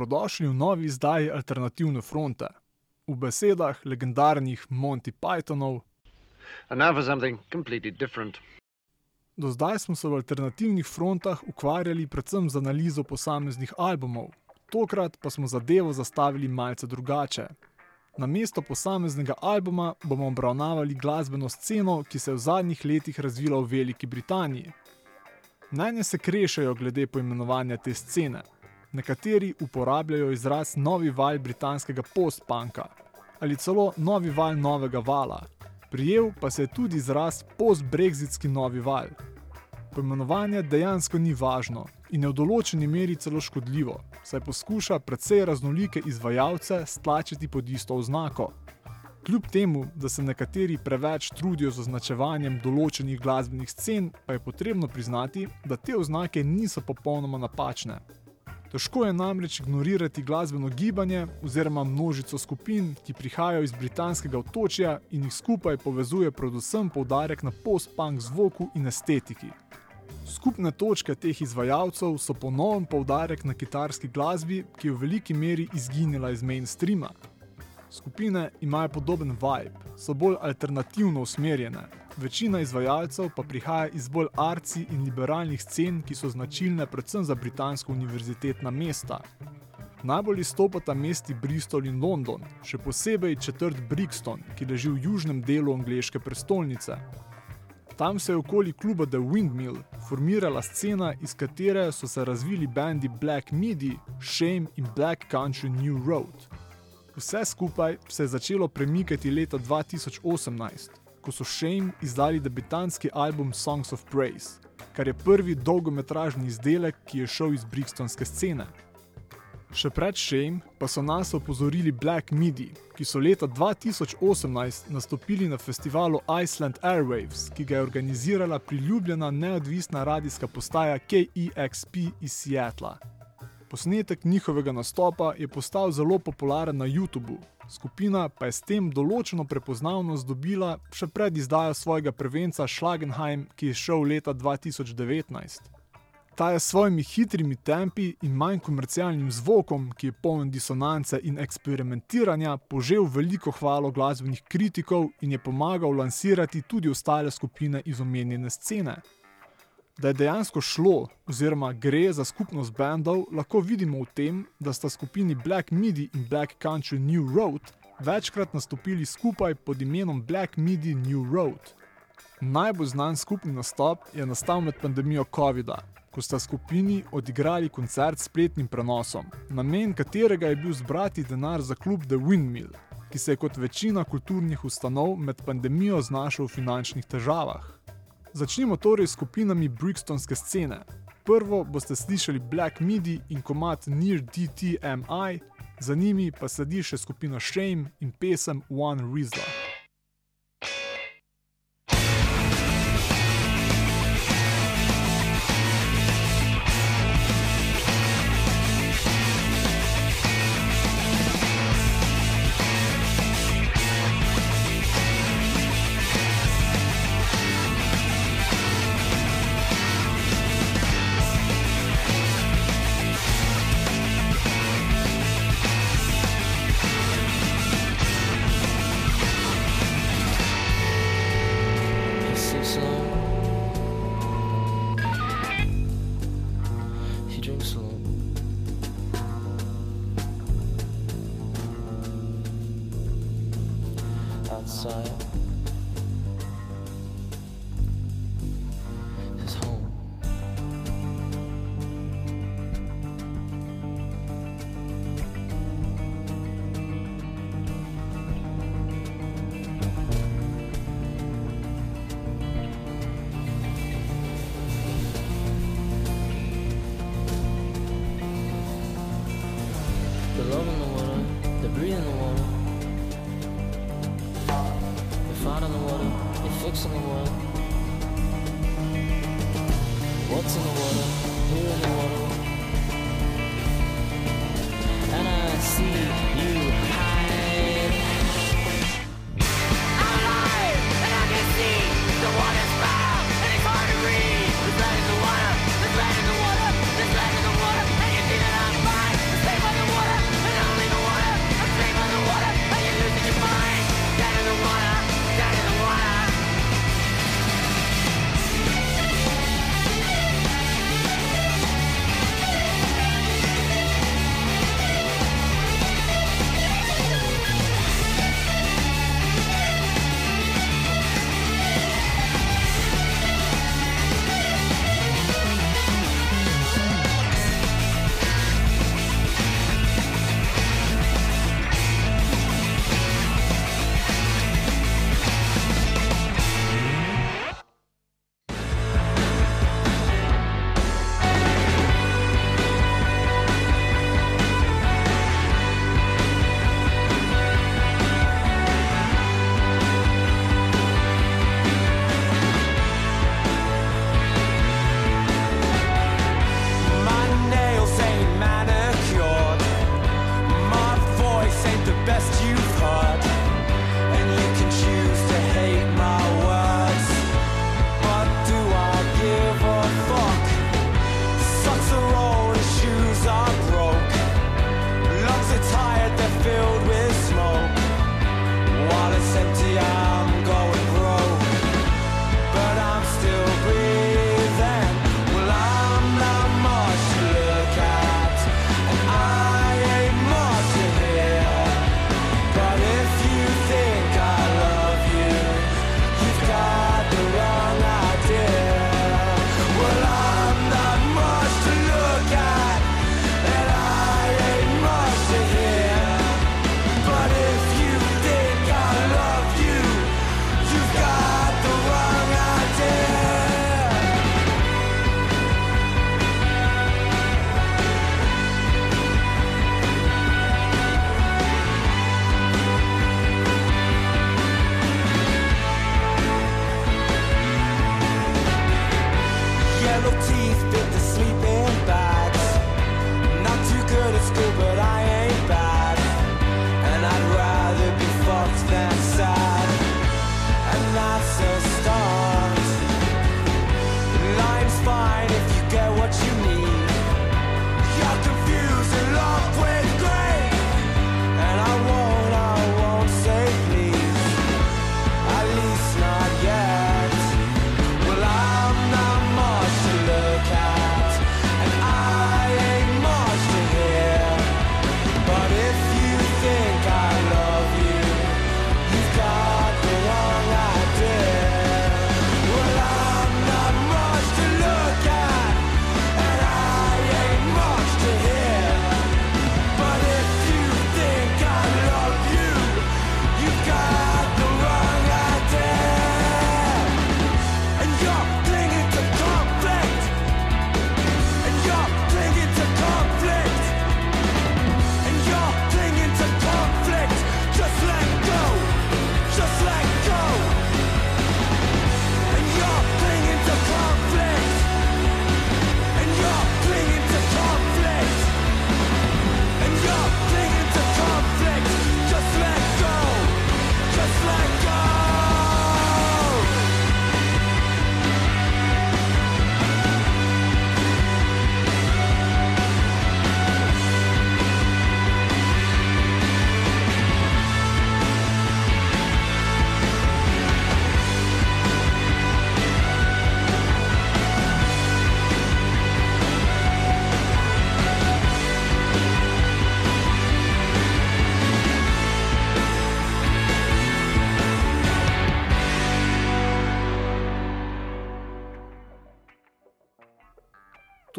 Dobrodošli v novi izdaji Alternativne fronte. V besedah legendarnih Monty Pythonov. Do zdaj smo se v alternativnih frontah ukvarjali predvsem z analizo posameznih albumov, tokrat pa smo zadevo zastavili malce drugače. Namesto posameznega albuma bomo obravnavali glasbeno sceno, ki se je v zadnjih letih razvila v Veliki Britaniji. Mnenja se krešajo glede poimenovanja te scene. Nekateri uporabljajo izraz novi val britanskega post-punka ali celo novi val novega vala. Prijel pa se je tudi izraz post-brexitski novi val. Poimenovanje dejansko ni važno in je v določeni meri celo škodljivo, saj poskuša precej raznolike izvajalce stlačiti pod isto oznako. Kljub temu, da se nekateri preveč trudijo z označevanjem določenih glasbenih scen, pa je potrebno priznati, da te oznake niso popolnoma napačne. Težko je namreč ignorirati glasbeno gibanje oziroma množico skupin, ki prihajajo iz britanskega otočja in jih skupaj povezuje predvsem poudarek na post-punk zvoku in estetiki. Skupne točke teh izvajalcev so ponovno poudarek na kitarski glasbi, ki je v veliki meri izginila iz mainstreama. Skupine imajo podoben vibe, so bolj alternativno usmerjene, večina izvajalcev pa prihaja iz bolj arci in liberalnih scen, ki so značilne predvsem za britansko univerzitetna mesta. Najbolj izstopata mesti Bristol in London, še posebej četrt Brixton, ki leži v južnem delu angleške prestolnice. Tam se je okoli kluba The Windmill formirala scena, iz katere so se razvili bendi Black Midi, Shame in Black Country New Road. Vse skupaj se je začelo premikati leta 2018, ko so Shame izdali debitanski album Songs of Praise, kar je prvi dolgometražni izdelek, ki je šel iz Brixtonske scene. Še pred Shame pa so nas opozorili Black Midi, ki so leta 2018 nastopili na festivalu Iceland Airwaves, ki ga je organizirala priljubljena neodvisna radijska postaja KEXP iz Seattla. Posnetek njihovega nastopa je postal zelo popularen na YouTubu, skupina pa je s tem določeno prepoznavnost dobila še pred izdajo svojega prvenca Schlagenheim, ki je šel leta 2019. Ta je s svojimi hitrimi tempi in manj komercialnim zvokom, ki je poln disonance in eksperimentiranja, požel veliko hvalo glasbenih kritikov in je pomagal lansirati tudi ostale skupine iz omenjene scene. Da je dejansko šlo, oziroma gre za skupnost bendov, lahko vidimo v tem, da sta skupini Black Midi in Black Country New Road večkrat nastopili skupaj pod imenom Black Midi New Road. Najbolj znan skupni nastop je nastal med pandemijo COVID-a, ko sta skupini odigrali koncert s spletnim prenosom, namen katerega je bil zbrati denar za klub The Windmill, ki se je kot večina kulturnih ustanov med pandemijo znašel v finančnih težavah. Začnimo torej s skupinami Brixtonske scene. Prvo boste slišali Black Midi in komat Near DTMI, za njimi pa sledi še skupina Shame in pesem One Rizla.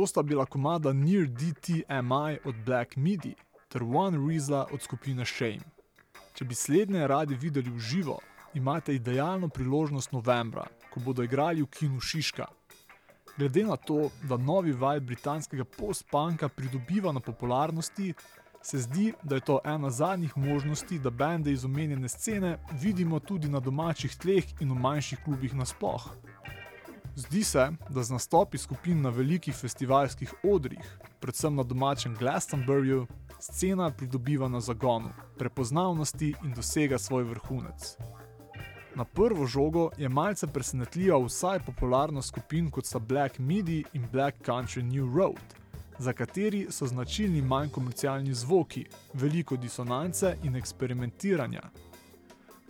To sta bila komada Near DTMI od Black Midi ter One Rizla od skupine Shame. Če bi slednje radi videli v živo, imate idealno priložnost novembra, ko bodo igrali v kinu Šiška. Glede na to, da novi val britanskega post-punka pridobiva na popularnosti, se zdi, da je to ena zadnjih možnosti, da bende iz omenjene scene vidimo tudi na domačih tleh in v manjših klubih nasploh. Zdi se, da z nastopi skupin na velikih festivalskih odrih, predvsem na domačem Glastonburyju, scena pridobiva na zagonu, prepoznavnosti in dosega svoj vrhunec. Na prvo žogo je malce presenetljiva vsaj popularnost skupin kot sta Black Midi in Black Country New Road, za kateri so značilni manj komercialni zvoki, veliko disonance in eksperimentiranja.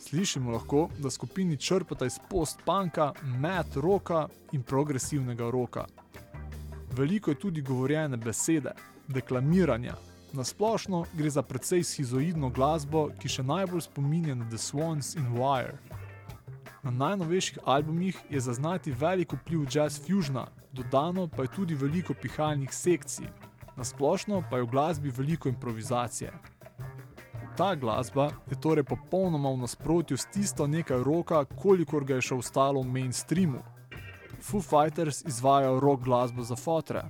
Slišimo lahko, da skupini črpata iz post-punka, mat roka in progresivnega roka. Veliko je tudi govorjene besede, deklamiranja. Na splošno gre za precej schizoidno glasbo, ki še najbolj spominja na The Swans in Wire. Na najnovejših albumih je zaznati velik vpliv jazz fusiona, dodano pa je tudi veliko pihalnih sekcij. Na splošno pa je v glasbi veliko improvizacije. Ta glasba je torej popolnoma v nasprotju s tisto nekaj roka, kolikor ga je še ostalo v mainstreamu. Foo Fighters izvajajo rock glasbo za fotre.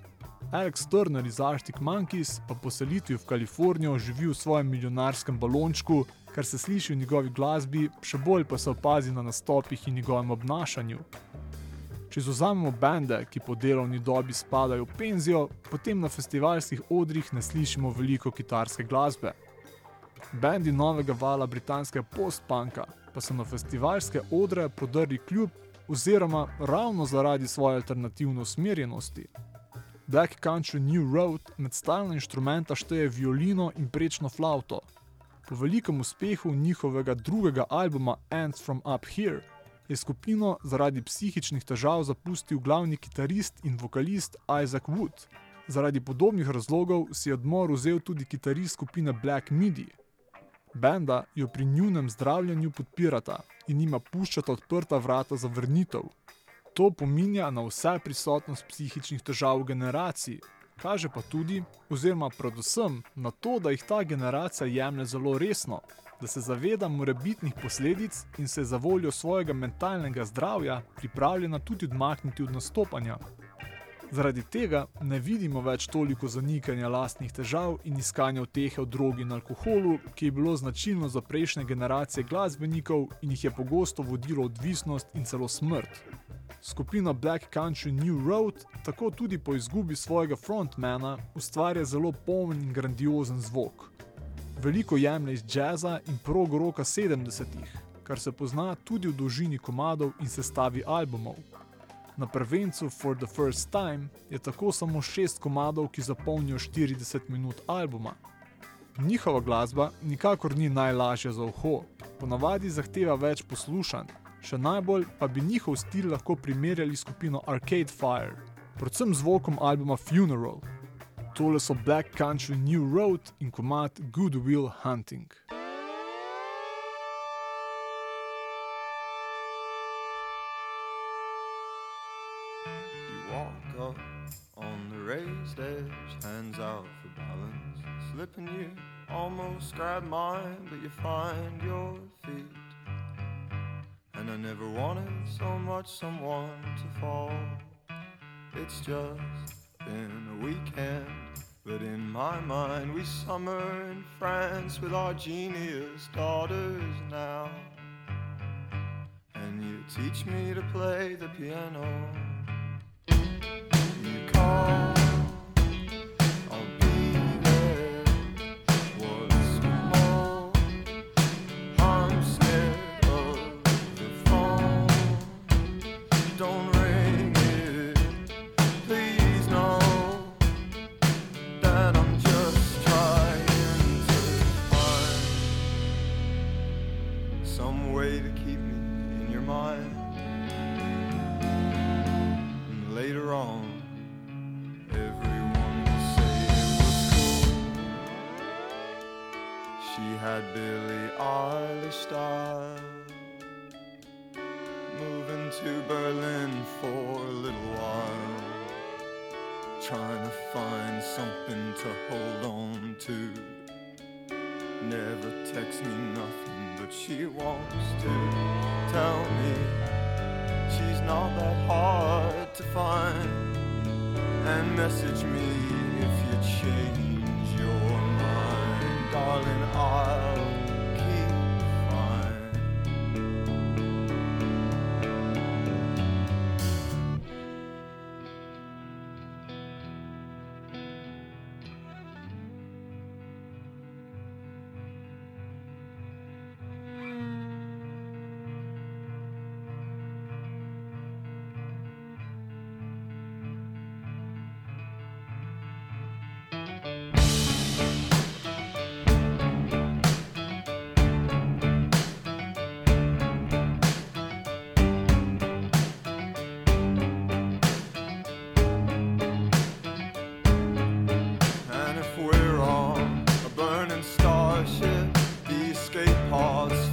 Alex Turner iz Arctic Monkeys pa po selitvi v Kalifornijo živi v svojem milijonarskem balončku, kar se sliši v njegovi glasbi, še bolj pa se opazi na nastopih in njegovem obnašanju. Če zauzamemo bende, ki po delovni dobi spadajo v penzijo, potem na festivalskih odrih ne slišimo veliko kitarske glasbe. Bendi novega vala britanskega post-punka pa so na festivalske odre prodrli kljub oziroma ravno zaradi svoje alternativne usmerjenosti. Black Country New Road med stalna inštrumenta šteje violino in prečno flauto. Po velikem uspehu njihovega drugega albuma Ants from Up Here je skupino zaradi psihičnih težav zapustil glavni kitarist in vokalist Isaac Wood. Zaradi podobnih razlogov si je odmor vzel tudi kitarist skupine Black Midi. Benda jo pri njunem zdravljenju podpirata in njima puščata odprta vrata za vrnitev. To pominja na vse prisotnost psihičnih težav v generaciji, kaže pa tudi, oziroma predvsem na to, da jih ta generacija jemlje zelo resno, da se zaveda morebitnih posledic in se za voljo svojega mentalnega zdravja pripravljena tudi odmakniti od nastopanja. Zaradi tega ne vidimo več toliko zanikanja lastnih težav in iskanja utehe v drogi in alkoholu, ki je bilo značilno za prejšnje generacije glasbenikov in jih je pogosto vodilo odvisnost in celo smrt. Skupina Black Country New Road tako tudi po izgubi svojega frontmana ustvarja zelo poln in grandiozen zvok. Veliko jemlje iz jazza in prog roka 70-ih, kar se pozna tudi v dolžini komadov in sestavi albumov. Na prvencu For the First Time je tako samo šest komadov, ki zapolnijo 40 minut albuma. Njihova glasba nikakor ni najlažja za uho, ponavadi zahteva več poslušanj, še najbolj pa bi njihov stil lahko primerjali skupino Arcade Fire, predvsem zvokom albuma Funeral. Tole so Black Country New Road in komad Good Will Hunting. Edge, hands out for balance. Slipping you almost grab mine, but you find your feet. And I never wanted so much someone to fall. It's just been a weekend, but in my mind, we summer in France with our genius daughters now. And you teach me to play the piano. You call, to the escape pods.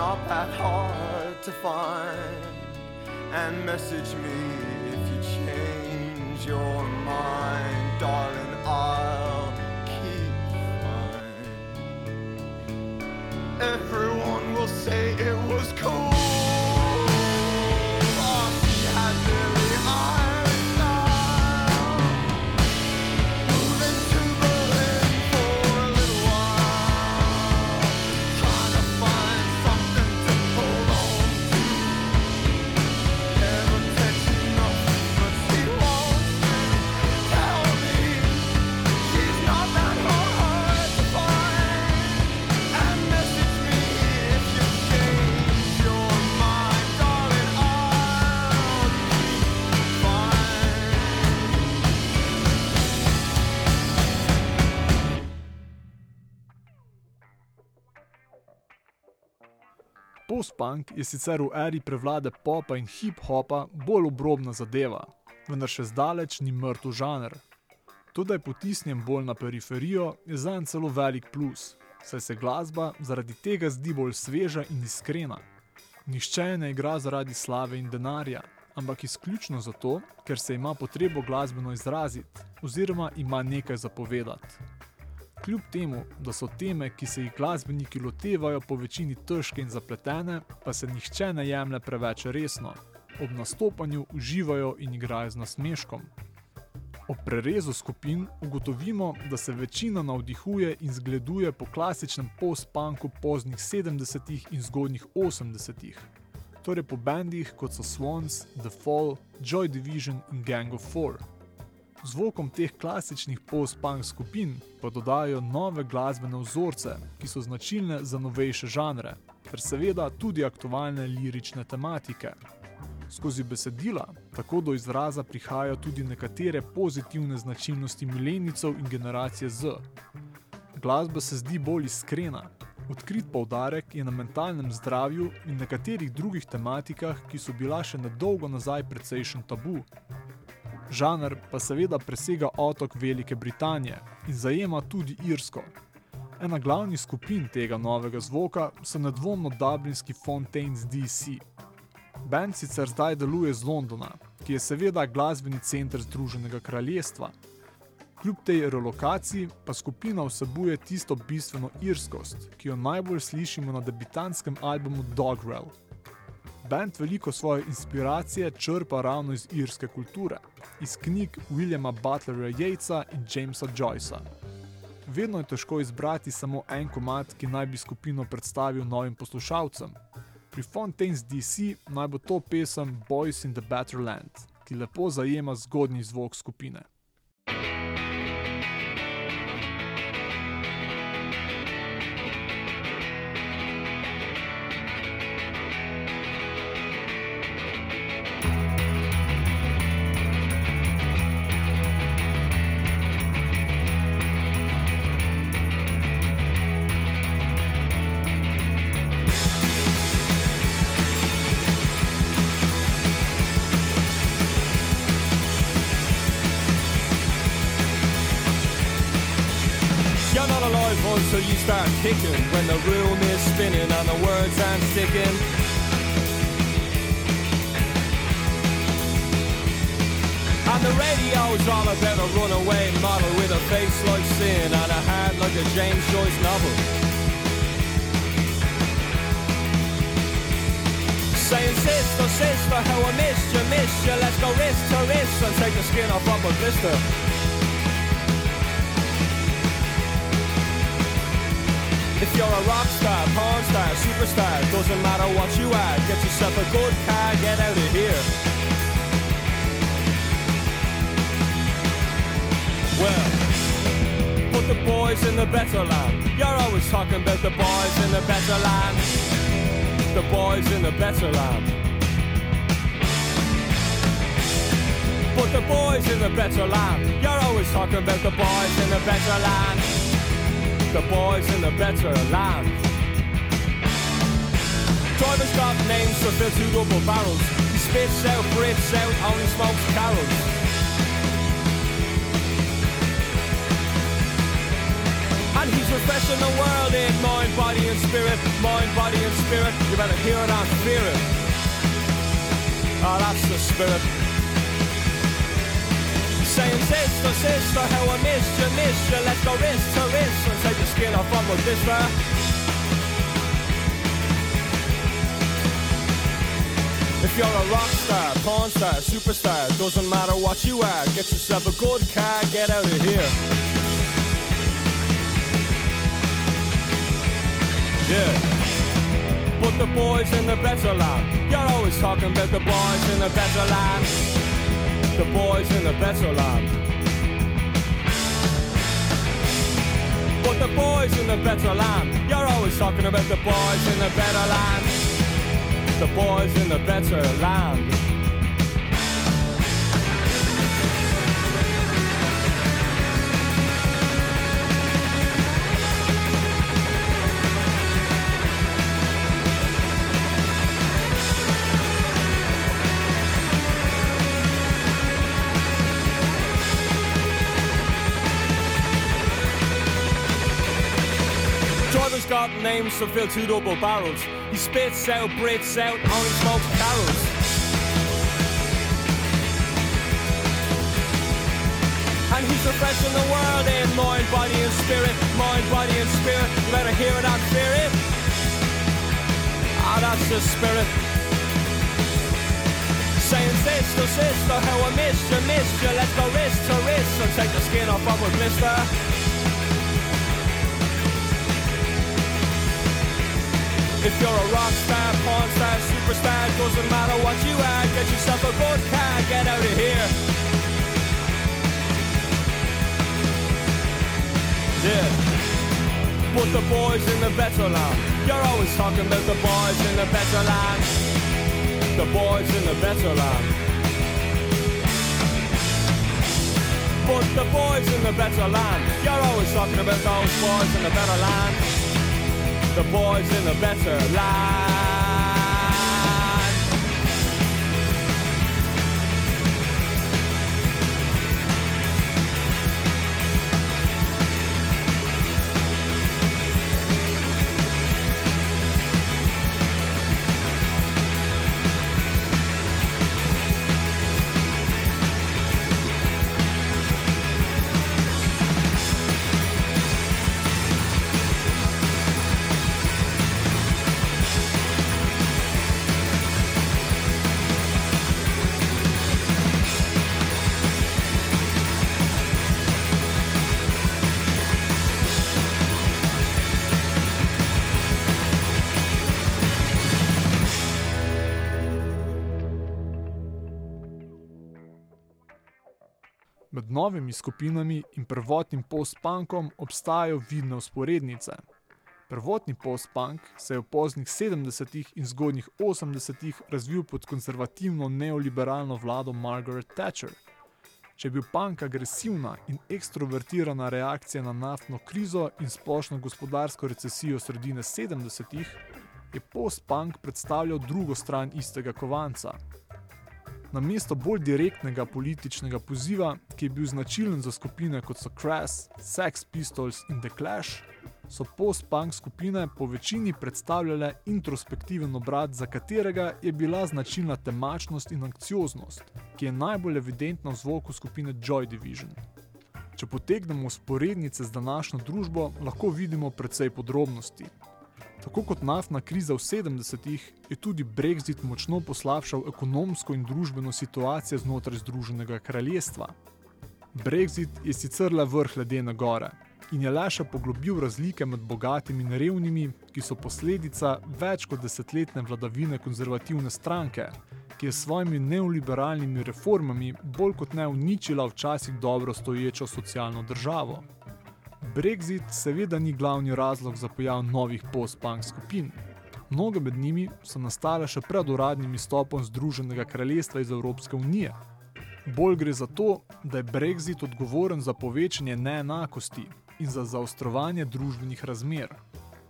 Not that hard to find. And message me if you change your mind, darling. I'll keep fine. Everyone will say it was cool. Post-punk je sicer v eri prevlade popa in hip-hopa bolj obrobna zadeva, vendar še zdaleč ni mrtev žanr. To, da je potisnjen bolj na periferijo, je zanj celo velik plus, saj se glasba zaradi tega zdi bolj sveža in iskrena. Nihče ne igra zaradi slave in denarja, ampak izključno zato, ker se ima potrebo glasbeno izraziti oziroma ima nekaj zapovedati. Kljub temu, da so teme, ki se jih glasbeniki lotevajo, po večini težke in zapletene, pa se nihče ne jemlje preveč resno. Ob nastopanju uživajo in igrajo z nasmeškom. Ob prerezu skupin ugotovimo, da se večina navdihuje in zgleduje po klasičnem post-punku poznih 70-ih in zgodnjih 80-ih. Torej po bendih kot so Swans, The Fall, Joy Division in Gang of Four. Zvokom teh klasičnih post-punk skupin pa dodajo nove glasbene vzorce, ki so značilne za novejše žanre, ter seveda tudi aktualne lirične tematike. Skozi besedila tako do izraza prihajajo tudi nekatere pozitivne značilnosti milenijcev in generacije Z. Glasba se zdi bolj iskrena. Odkrit poudarek je na mentalnem zdravju in nekaterih drugih tematikah, ki so bila še nedolgo nazaj precejšen tabu. Žanr pa seveda presega otok Velike Britanije in zajema tudi Irsko. Ena glavnih skupin tega novega zvoka so nedvomno dublinski Fontaines DC. Band sicer zdaj deluje z Londona, ki je seveda glasbeni center Združenega kraljestva. Kljub tej relokaciji pa skupina vsebuje tisto bistveno irskost, ki jo najbolj slišimo na debitantskem albumu Dogrel. Band veliko svoje inspiracije črpa ravno iz irske kulture, iz knjig Williama Butlera Yatesa in Jamesa Joycea. Vedno je težko izbrati samo en komad, ki naj bi skupino predstavil novim poslušalcem. Pri Fontaines DC naj bo to pesem Boys in the Better Land, ki lepo zajema zgodnji zvok skupine. Until you start kicking when the room is spinning and the words aren't sticking. And the radio's all about a runaway model with a face like sin and a heart like a James Joyce novel. Saying sister, sister, how I missed you, missed you. Let's go wrist to wrist and take the skin off of a blister. you're a rock star, porn star, superstar, doesn't matter what you are. Get yourself a good car, get out of here. Well, put the boys in the better land. You're always talking about the boys in the better land. The boys in the better land. Put the boys in the better land. You're always talking about the boys in the better land. The boys in the better land. Drivers got names to fill two double barrels. He spits out, breathes out, only smokes carols. And he's refreshing the world in mind, body and spirit. Mind, body and spirit. You better hear it and fear it. Oh, that's the spirit. Saying sister, sister, how I missed you, missed you. Let's go wrist to wrist and take the skin off of my blister. If you're a rock star, porn star, superstar, doesn't matter what you are. Get yourself a good car, get out of here. Yeah. But the boys in the better land, you're always talking about the boys in the better land. The boys in the better land. But the boys in the better land, you're always talking about the boys in the better land. The boys in the better land. Got names to fill two double barrels. He spits out, breathes out, only smokes carols. And he's refreshing the world in mind, body and spirit. Mind, body and spirit. You better hear it and fear it. Ah, that's the spirit. Saying sister, sister, how I missed you, missed you. Let's go wrist to wrist and take the skin off of a blister. If you're a rock star, porn star, superstar, doesn't matter what you are, get yourself a good car, get out of here. Yeah. But the boys in the better land, you're always talking about the boys in the better land. The boys in the better land. But the boys in the better land, you're always talking about those boys in the better land the boys in the better land. Med novimi skupinami in prvotnim post-punkom obstajajo vidne usporednice. Prvotni post-punk se je v poznih 70-ih in zgodnjih 80-ih razvil pod konservativno neoliberalno vlado Margaret Thatcher. Če je bil punk agresivna in ekstrovertirana reakcija na naftno krizo in splošno gospodarsko recesijo sredine 70-ih, je post-punk predstavljal drugo stran istega kovanca. Namesto bolj direktnega političnega poziva, ki je bil značilen za skupine kot so Crass, Sex Pistols in The Clash, so post-punk skupine po večini predstavljale introspektiven obrat, za katerega je bila značilna temačnost in anksioznost, ki je najbolj evidentna v zvoku skupine Joy Division. Če potegnemo sporednice z današnjo družbo, lahko vidimo precej podrobnosti. Tako kot naftna kriza v 70-ih, je tudi Brexit močno poslabšal ekonomsko in družbeno situacijo znotraj Združenega kraljestva. Brexit je sicer le vrh ledene gore in je le še poglobil razlike med bogatimi in revnimi, ki so posledica več kot desetletne vladavine konzervativne stranke, ki je s svojimi neoliberalnimi reformami bolj kot ne uničila včasih dobro stoječo socialno državo. Brexit seveda ni glavni razlog za pojav novih post-punk skupin. Mnoge med njimi so nastale še pred uradnim izstopom Združenega kraljestva iz Evropske unije. Bolj gre za to, da je Brexit odgovoren za povečanje neenakosti in za zaostrovanje družbenih razmer.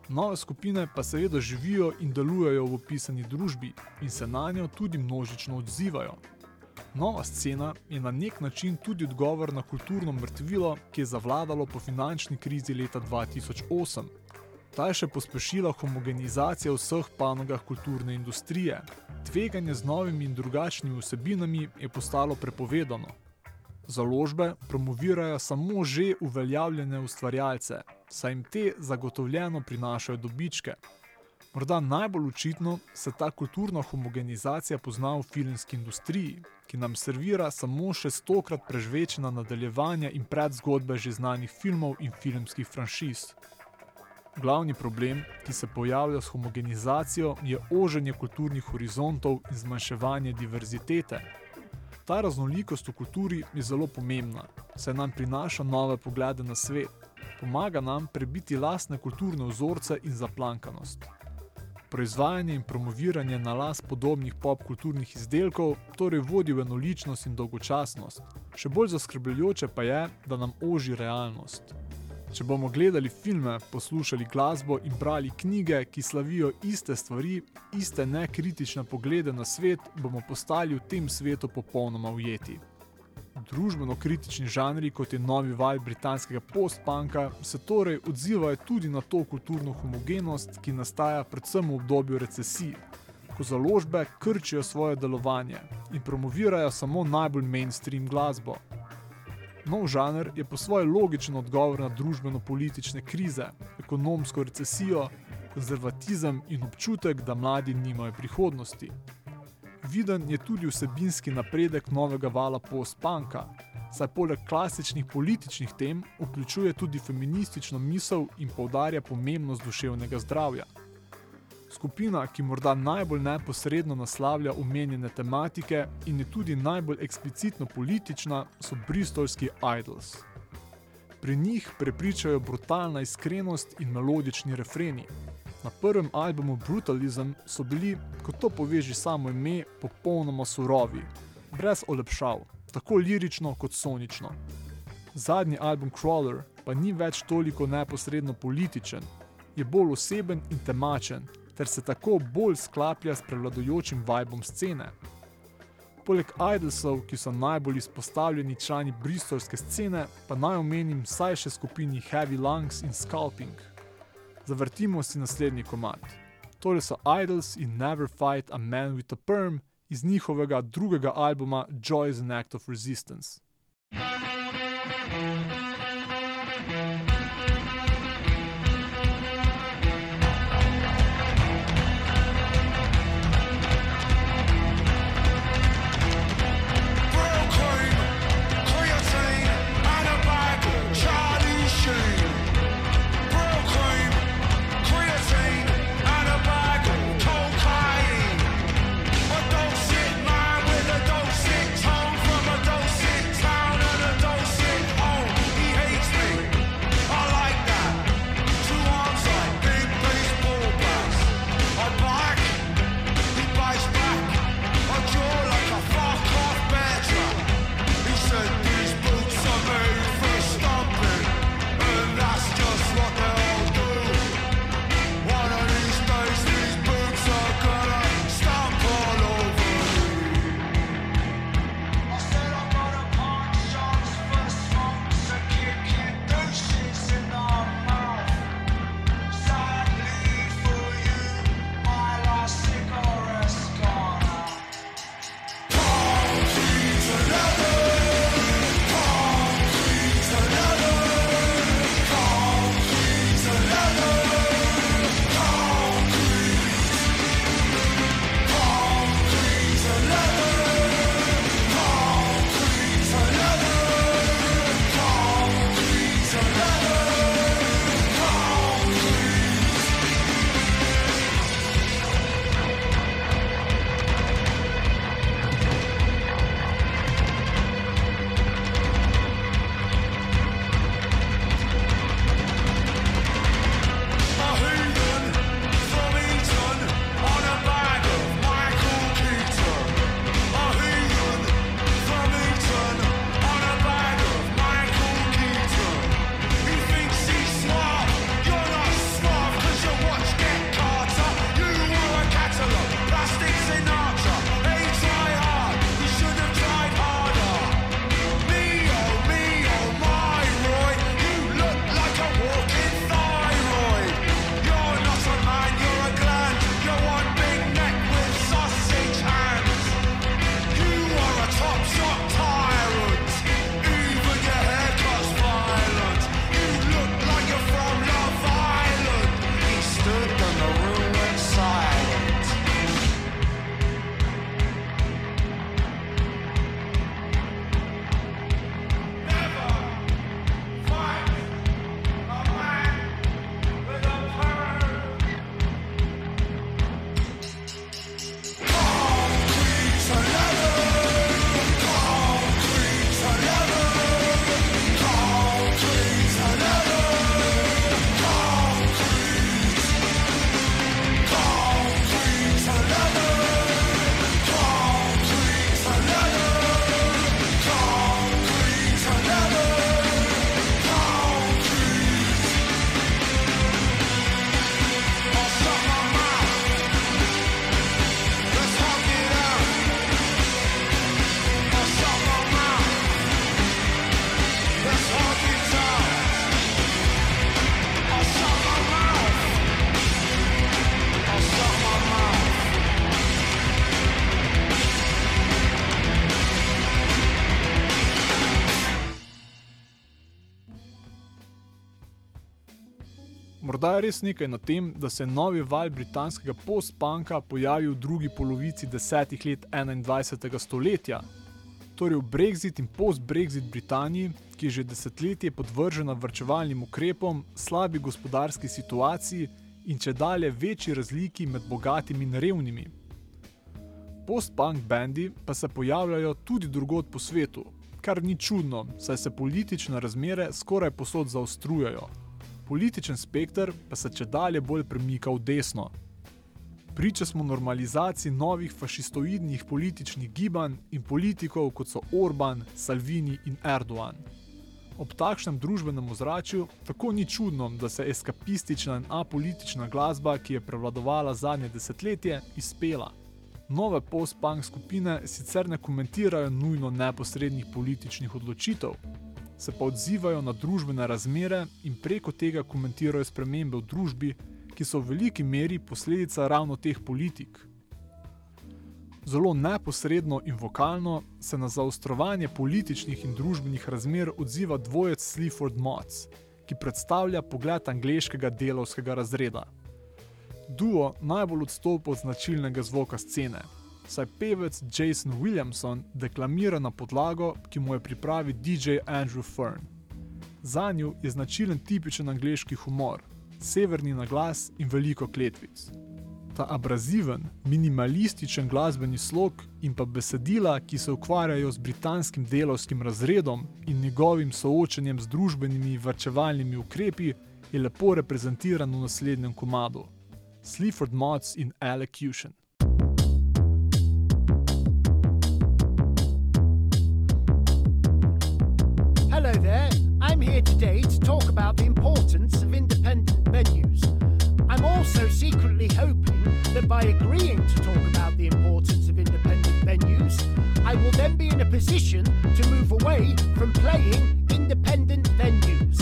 Nove skupine pa seveda živijo in delujejo v opisani družbi in se na njo tudi množično odzivajo. Nova scena je na nek način tudi odgovor na kulturno mrtvilo, ki je zavladalo po finančni krizi leta 2008. Ta je še pospešila homogenizacijo vseh panogah kulturne industrije. Tveganje z novimi in drugačnimi vsebinami je postalo prepovedano. Založbe promovirajo samo že uveljavljene ustvarjalce, saj jim te zagotovljeno prinašajo dobičke. Morda najbolj očitno se ta kulturna homogenizacija pozna v filmski industriji, ki nam servira samo še stokrat prežvečena nadaljevanja in predzgodbe že znanih filmov in filmskih franšiz. Glavni problem, ki se pojavlja s homogenizacijo, je oženje kulturnih horizontov in zmanjševanje diverzitete. Ta raznolikost v kulturi je zelo pomembna, saj nam prinaša nove poglede na svet, pomaga nam prebiti lastne kulturne vzorce in zaplankanost. Proizvajanje in promoviranje na las podobnih popkulturnih izdelkov torej vodi v enoličnost in dolgočasnost. Še bolj zaskrbljujoče pa je, da nam oži realnost. Če bomo gledali filme, poslušali glasbo in brali knjige, ki slavijo iste stvari, iste nekritične poglede na svet, bomo postali v tem svetu popolnoma ujeti. Družbeno kritični žanri, kot je novi val britanskega post-punka, se torej odzivajo tudi na to kulturno homogenost, ki nastaja predvsem v obdobju recesij, ko založbe krčijo svoje delovanje in promovirajo samo najbolj mainstream glasbo. Nov žanr je po svoje logičen odgovor na družbeno-politične krize, ekonomsko recesijo, konzervatizem in občutek, da mladi nimajo prihodnosti. Viden je tudi vsebinski napredek novega vala post-punka, saj poleg klasičnih političnih tem vključuje tudi feministično misel in poudarja pomembnost duševnega zdravja. Skupina, ki morda najbolj neposredno naslavlja omenjene tematike in je tudi najbolj eksplicitno politična, so bristolski Idols. Pri njih prepričajo brutalna iskrenost in melodični refreni. Na prvem albumu Brutalism so bili, kot to poveži samo ime, popolnoma surovi, brez olepšav, tako lirično kot sonično. Zadnji album Crawler pa ni več toliko neposredno političen, je bolj oseben in temačen, ter se tako bolj sklaplja s prevladujočim vibom scene. Poleg Idolsov, ki so najbolj izpostavljeni člani bristolske scene, pa naj omenim saj še skupini Heavy Lungs in Scalping. Zavrtimo si naslednji komad. Torej so Idols in Never Fight a Man with a Perm iz njihovega drugega albuma Joy is an Act of Resistance. Brooklyn, Morda je res nekaj na tem, da se je novi val britanskega post-punka pojavil v drugi polovici desetih let 21. stoletja. Torej Brexit in post-Brexit Britaniji, ki je že desetletje podvržena vrčevalnim ukrepom, slabi gospodarski situaciji in če dalje večji razliki med bogatimi in revnimi. Post-punk bendi pa se pojavljajo tudi drugod po svetu, kar ni čudno, saj se politične razmere skoraj posod zaostrujejo. Političen spekter pa se če dalje bolj premika v desno. Priča smo normalizaciji novih fašistoidnih političnih gibanj in politikov, kot so Orban, Salvini in Erdogan. Ob takšnem družbenem ozračju tako ni čudno, da se eskapistična in apolitična glasba, ki je prevladovala zadnje desetletje, izpela. Nove post-punk skupine sicer ne komentirajo nujno neposrednih političnih odločitev, se pa odzivajo na družbene razmere in preko tega komentirajo spremembe v družbi, ki so v veliki meri posledica ravno teh politik. Zelo neposredno in vokalno se na zaostrovanje političnih in družbenih razmer odziva dvojec Sleaford Mods, ki predstavlja pogled angleškega delovskega razreda. Duo najbolj odstopa od značilnega zvoka scene, saj pevec Jason Williamson deklamira na podlago, ki mu je pripravil DJ Andrew Fern. Za njo je značilen tipičen angleški humor, severni naglas in veliko kletvic. Ta abraziven, minimalističen glasbeni slog in pa besedila, ki se ukvarjajo z britanskim delovskim razredom in njegovim soočenjem z družbenimi varčevalnimi ukrepi, je lepo reprezentiran v naslednjem komadu: Sleaford Mods in Elocution. Secretly hoping that by agreeing to talk about the importance of independent venues, I will then be in a position to move away from playing independent venues.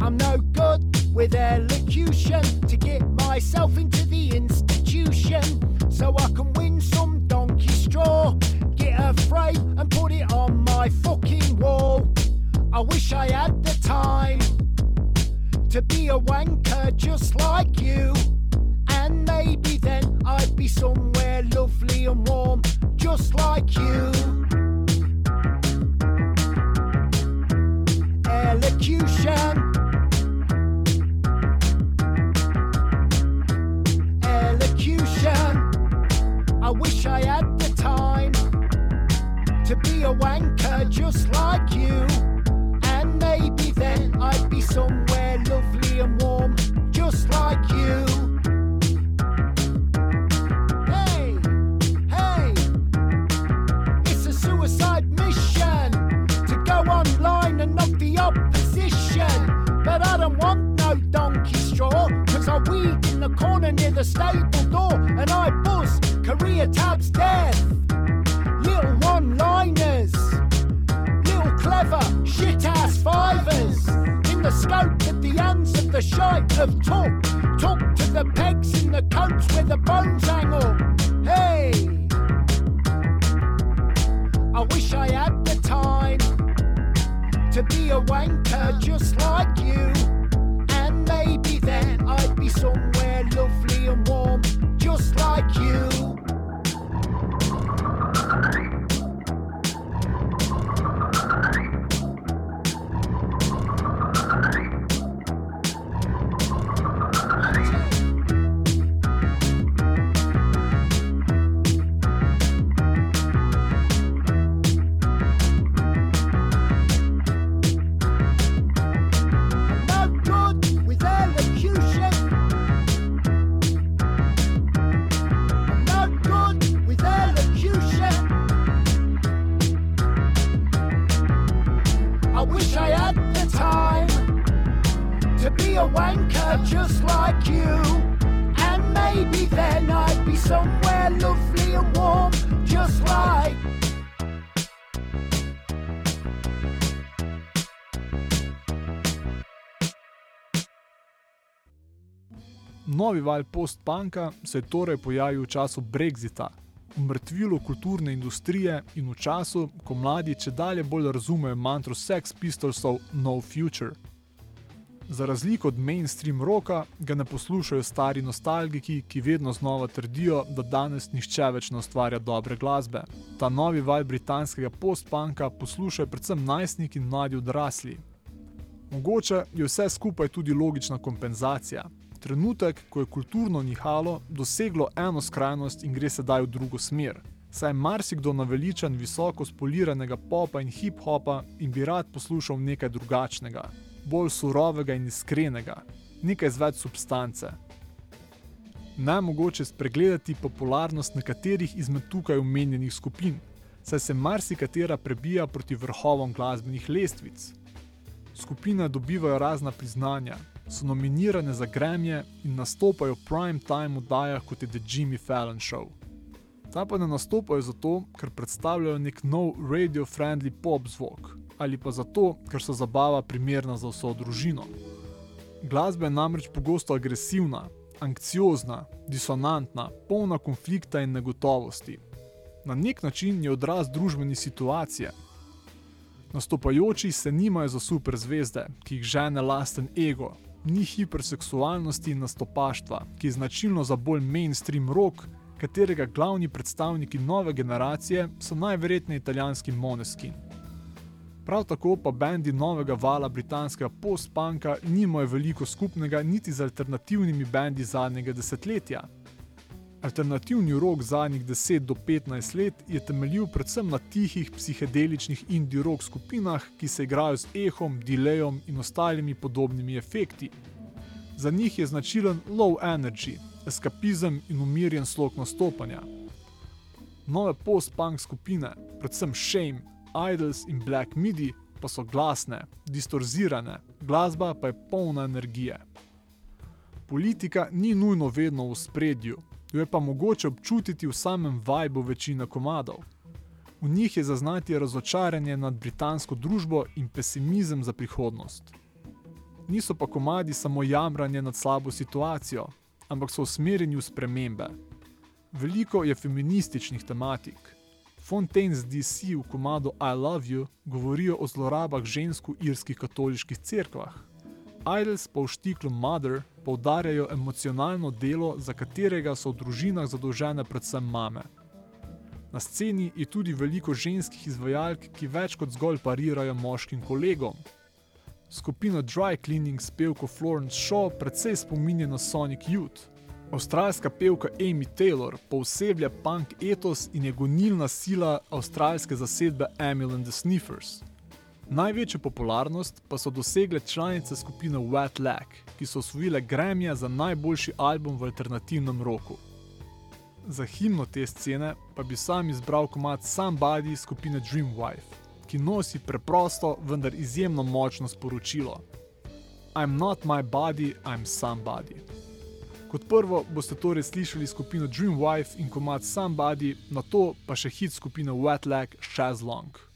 I'm no good with elocution to get myself into the institution so I can win some donkey straw, get a frame and put it on my fucking wall. I wish I had the time to be a wanker just like you. And maybe then I'd be somewhere lovely and warm just like you. Elocution. Novi val post-punka se je torej pojavil v času Brexita, v mrtvilu kulturne industrije in v času, ko mladi če dalje bolj razumejo mantro Sex Pistolsov No Future. Za razliko od mainstream roka, ga ne poslušajo stari nostalgiki, ki vedno znova trdijo, da danes nihče več ne ustvarja dobre glasbe. Ta novi val britanskega post-punka poslušajo predvsem najstniki in mladi odrasli. Mogoče je vse skupaj tudi logična kompenzacija. Trenutek, ko je kulturno nihalo doseglo eno skrajnost in gre sedaj v drugo smer. Saj je marsikdo naveličan visoko spoliranega popa in hip-hopa in bi rad poslušal nekaj drugačnega, bolj surovega in iskrenega, nekaj z več substance. Najmogoče spregledati popularnost nekaterih izmed tukaj omenjenih skupin, saj se marsikatera prebija proti vrhovom glasbenih lestvic. Skupine dobivajo razna priznanja, so nominirane za Grammy in nastopajo v prime time oddajah kot je The Jimmy Fallon Show. Ta pa ne nastopajo zato, ker predstavljajo nek nov radio-friendly pop zvok, ali pa zato, ker so zabava primerna za vso družino. Glasba je namreč pogosto agresivna, anksiozna, disonantna, polna konflikta in negotovosti. Na nek način je odraz družbene situacije. Nastopajoči se nimajo za super zvezde, ki jih žene lasten ego, ni hiperseksualnosti in nastopaštva, ki je značilno za bolj mainstream rock, katerega glavni predstavniki nove generacije so najverjetneje italijanski Moneskin. Prav tako pa bendi novega vala britanskega post-punka nimajo veliko skupnega niti z alternativnimi bendi zadnjega desetletja. Alternativni rok zadnjih 10 do 15 let je temeljil predvsem na tihih psihedeličnih indie rock skupinah, ki se igrajo z ehom, delayom in ostalimi podobnimi efekti. Za njih je značilen low energy, eskapizem in umirjen slog nastopanja. Nove post-punk skupine, predvsem Shame, Idols in Black Midi, pa so glasne, distorzirane, glasba pa je polna energije. Politika ni nujno vedno v spredju, jo je pa mogoče občutiti v samem vajbu večine komadov. V njih je zaznati razočaranje nad britansko družbo in pesimizem za prihodnost. Niso pa komadi samo jamranje nad slabo situacijo, ampak so usmerjeni v spremembe. Veliko je feminističnih tematik. Fontaine's DC v komadu I Love You govorijo o zlorabah žensk v irskih katoliških cerkvah. Idols pa v štiklu Mother poudarjajo emocionalno delo, za katerega so v družinah zadolžene predvsem mame. Na sceni je tudi veliko ženskih izvajalk, ki več kot zgolj parirajo moškim kolegom. Skupina Dry Cleaning s pevko Florence Shaw precej spominja na Sonic Youth. Avstralska pevka Amy Taylor pooseblja punk etos in je gonilna sila avstralske zasedbe Emil and the Sniffers. Največjo popularnost pa so dosegle članice skupine Wet Leg, ki so osvojile Grammy za najboljši album v alternativnem roku. Za himno te scene pa bi sam izbral komat Somebody skupine Dreamwife, ki nosi preprosto, vendar izjemno močno sporočilo: I'm not my body, I'm somebody. Kot prvo boste torej slišali skupino Dreamwife in komat Somebody, na to pa še hit skupine Wet Leg Shazlong.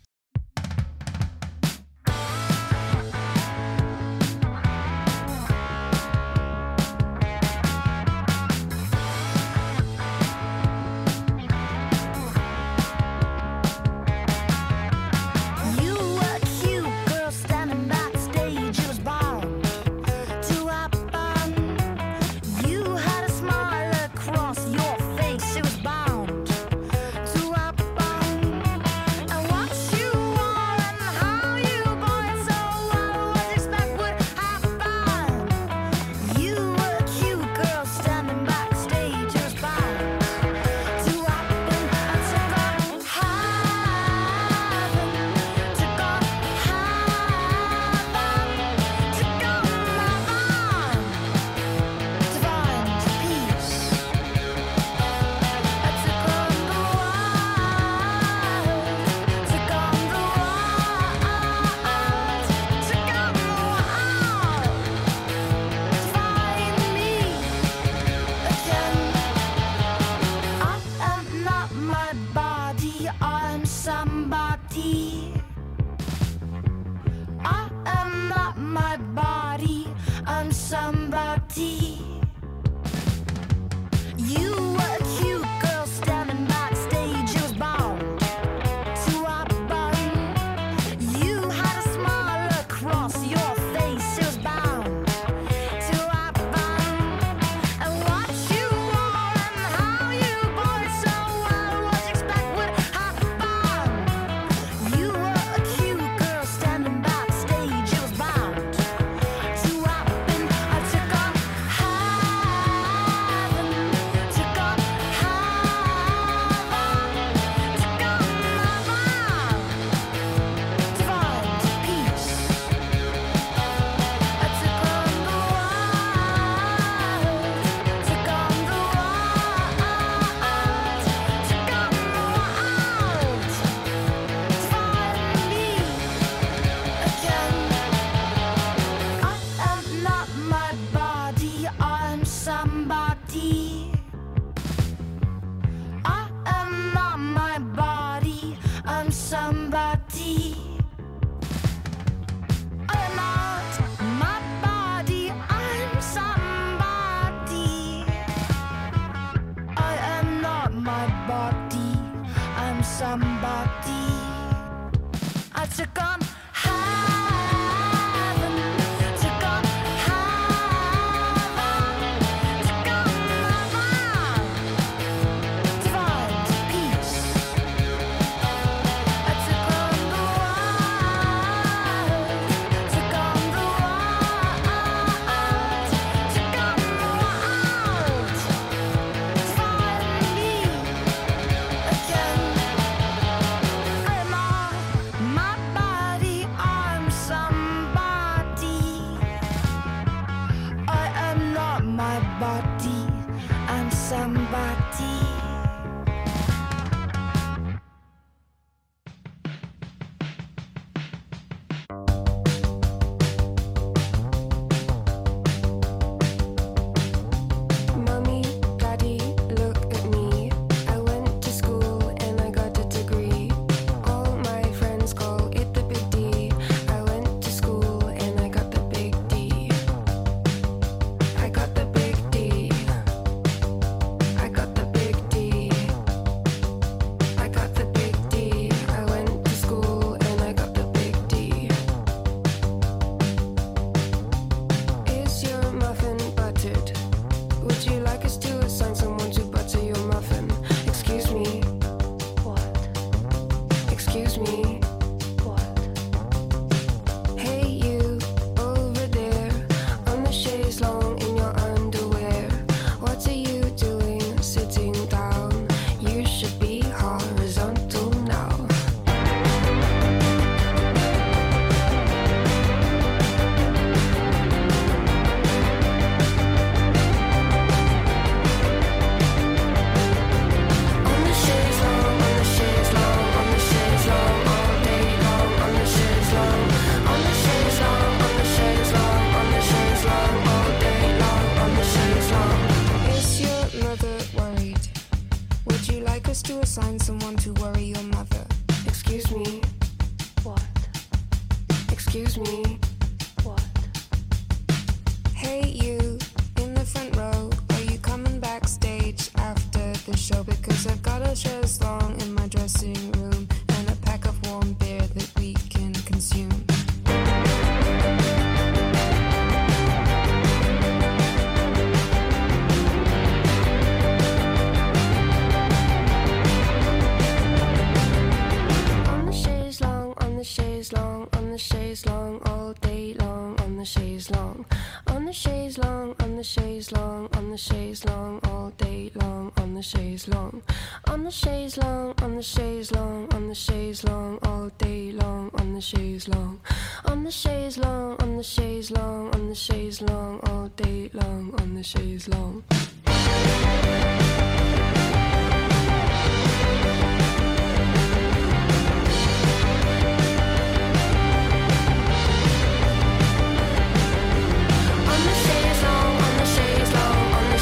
Chaise long, on the chaise long, all day long, on the chaise long. On the chaise long, on the chaise long, on the chaise long, all day long, on the chaise long. On the chaise long, on the chaise long, on the chaise long, all day long, on the chaise long. On the chaise long, on the chaise long, on the chaise long, all day long, on the chaise long.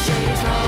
she's not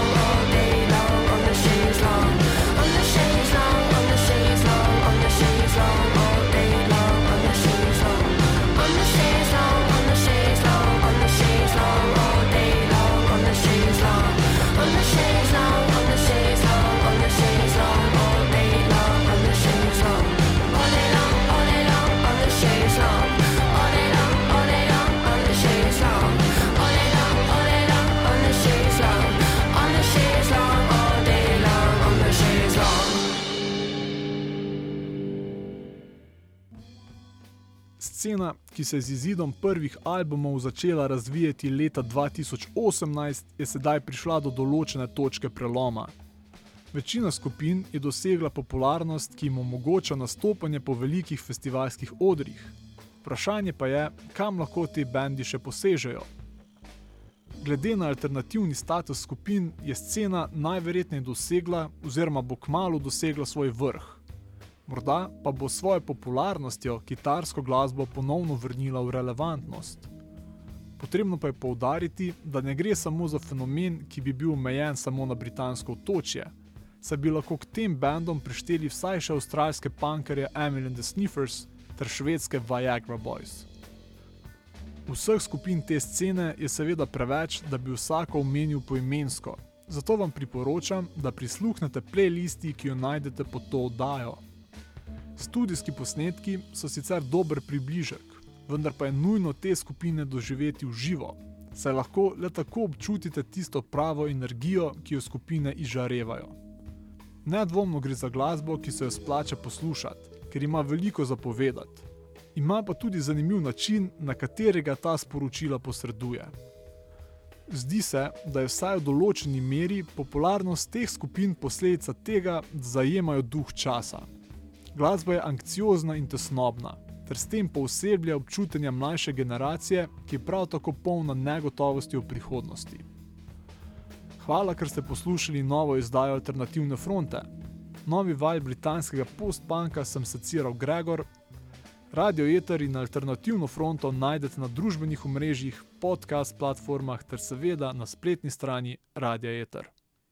Scena, ki se je z izidom prvih albumov začela razvijati leta 2018, je sedaj prišla do določene točke preloma. Večina skupin je dosegla popularnost, ki jim omogoča nastopanje po velikih festivalskih odrih. Vprašanje pa je, kam lahko te bendi še posežejo. Glede na alternativni status skupin je scena najverjetneje dosegla oziroma bo kmalo dosegla svoj vrh. Morda pa bo s svojo popularnostjo kitarsko glasbo ponovno vrnila v relevantnost. Potrebno pa je poudariti, da ne gre samo za fenomen, ki bi bil omejen samo na britansko otočje, saj bi lahko k tem bendom prišteli vsaj še avstralske punkerje Emily and the Sniffers ter švedske Viagra Boys. Vseh skupin te scene je seveda preveč, da bi vsako omenil poimensko, zato vam priporočam, da prisluhnete playlisti, ki jo najdete pod to oddajo. Studijski posnetki so sicer dober približek, vendar pa je nujno te skupine doživeti v živo, saj lahko le tako občutite tisto pravo energijo, ki jo skupine izžarevajo. Nedvomno gre za glasbo, ki se jo splača poslušati, ker ima veliko zapovedati. Ima pa tudi zanimiv način, na katerega ta sporočila posreduje. Zdi se, da je vsaj v določeni meri popularnost teh skupin posledica tega, da zajemajo duh časa. Glasba je anksiozna in tesnobna, ter s tem pooseblja občutenja mlajše generacije, ki je prav tako polna negotovosti o prihodnosti. Hvala, ker ste poslušali novo izdajo Alternativne fronte. Novi val britanskega postpanka sem seciral Gregor, Radio Eter in Alternativno fronto najdete na družbenih omrežjih, podcast platformah ter seveda na spletni strani Radia Eter.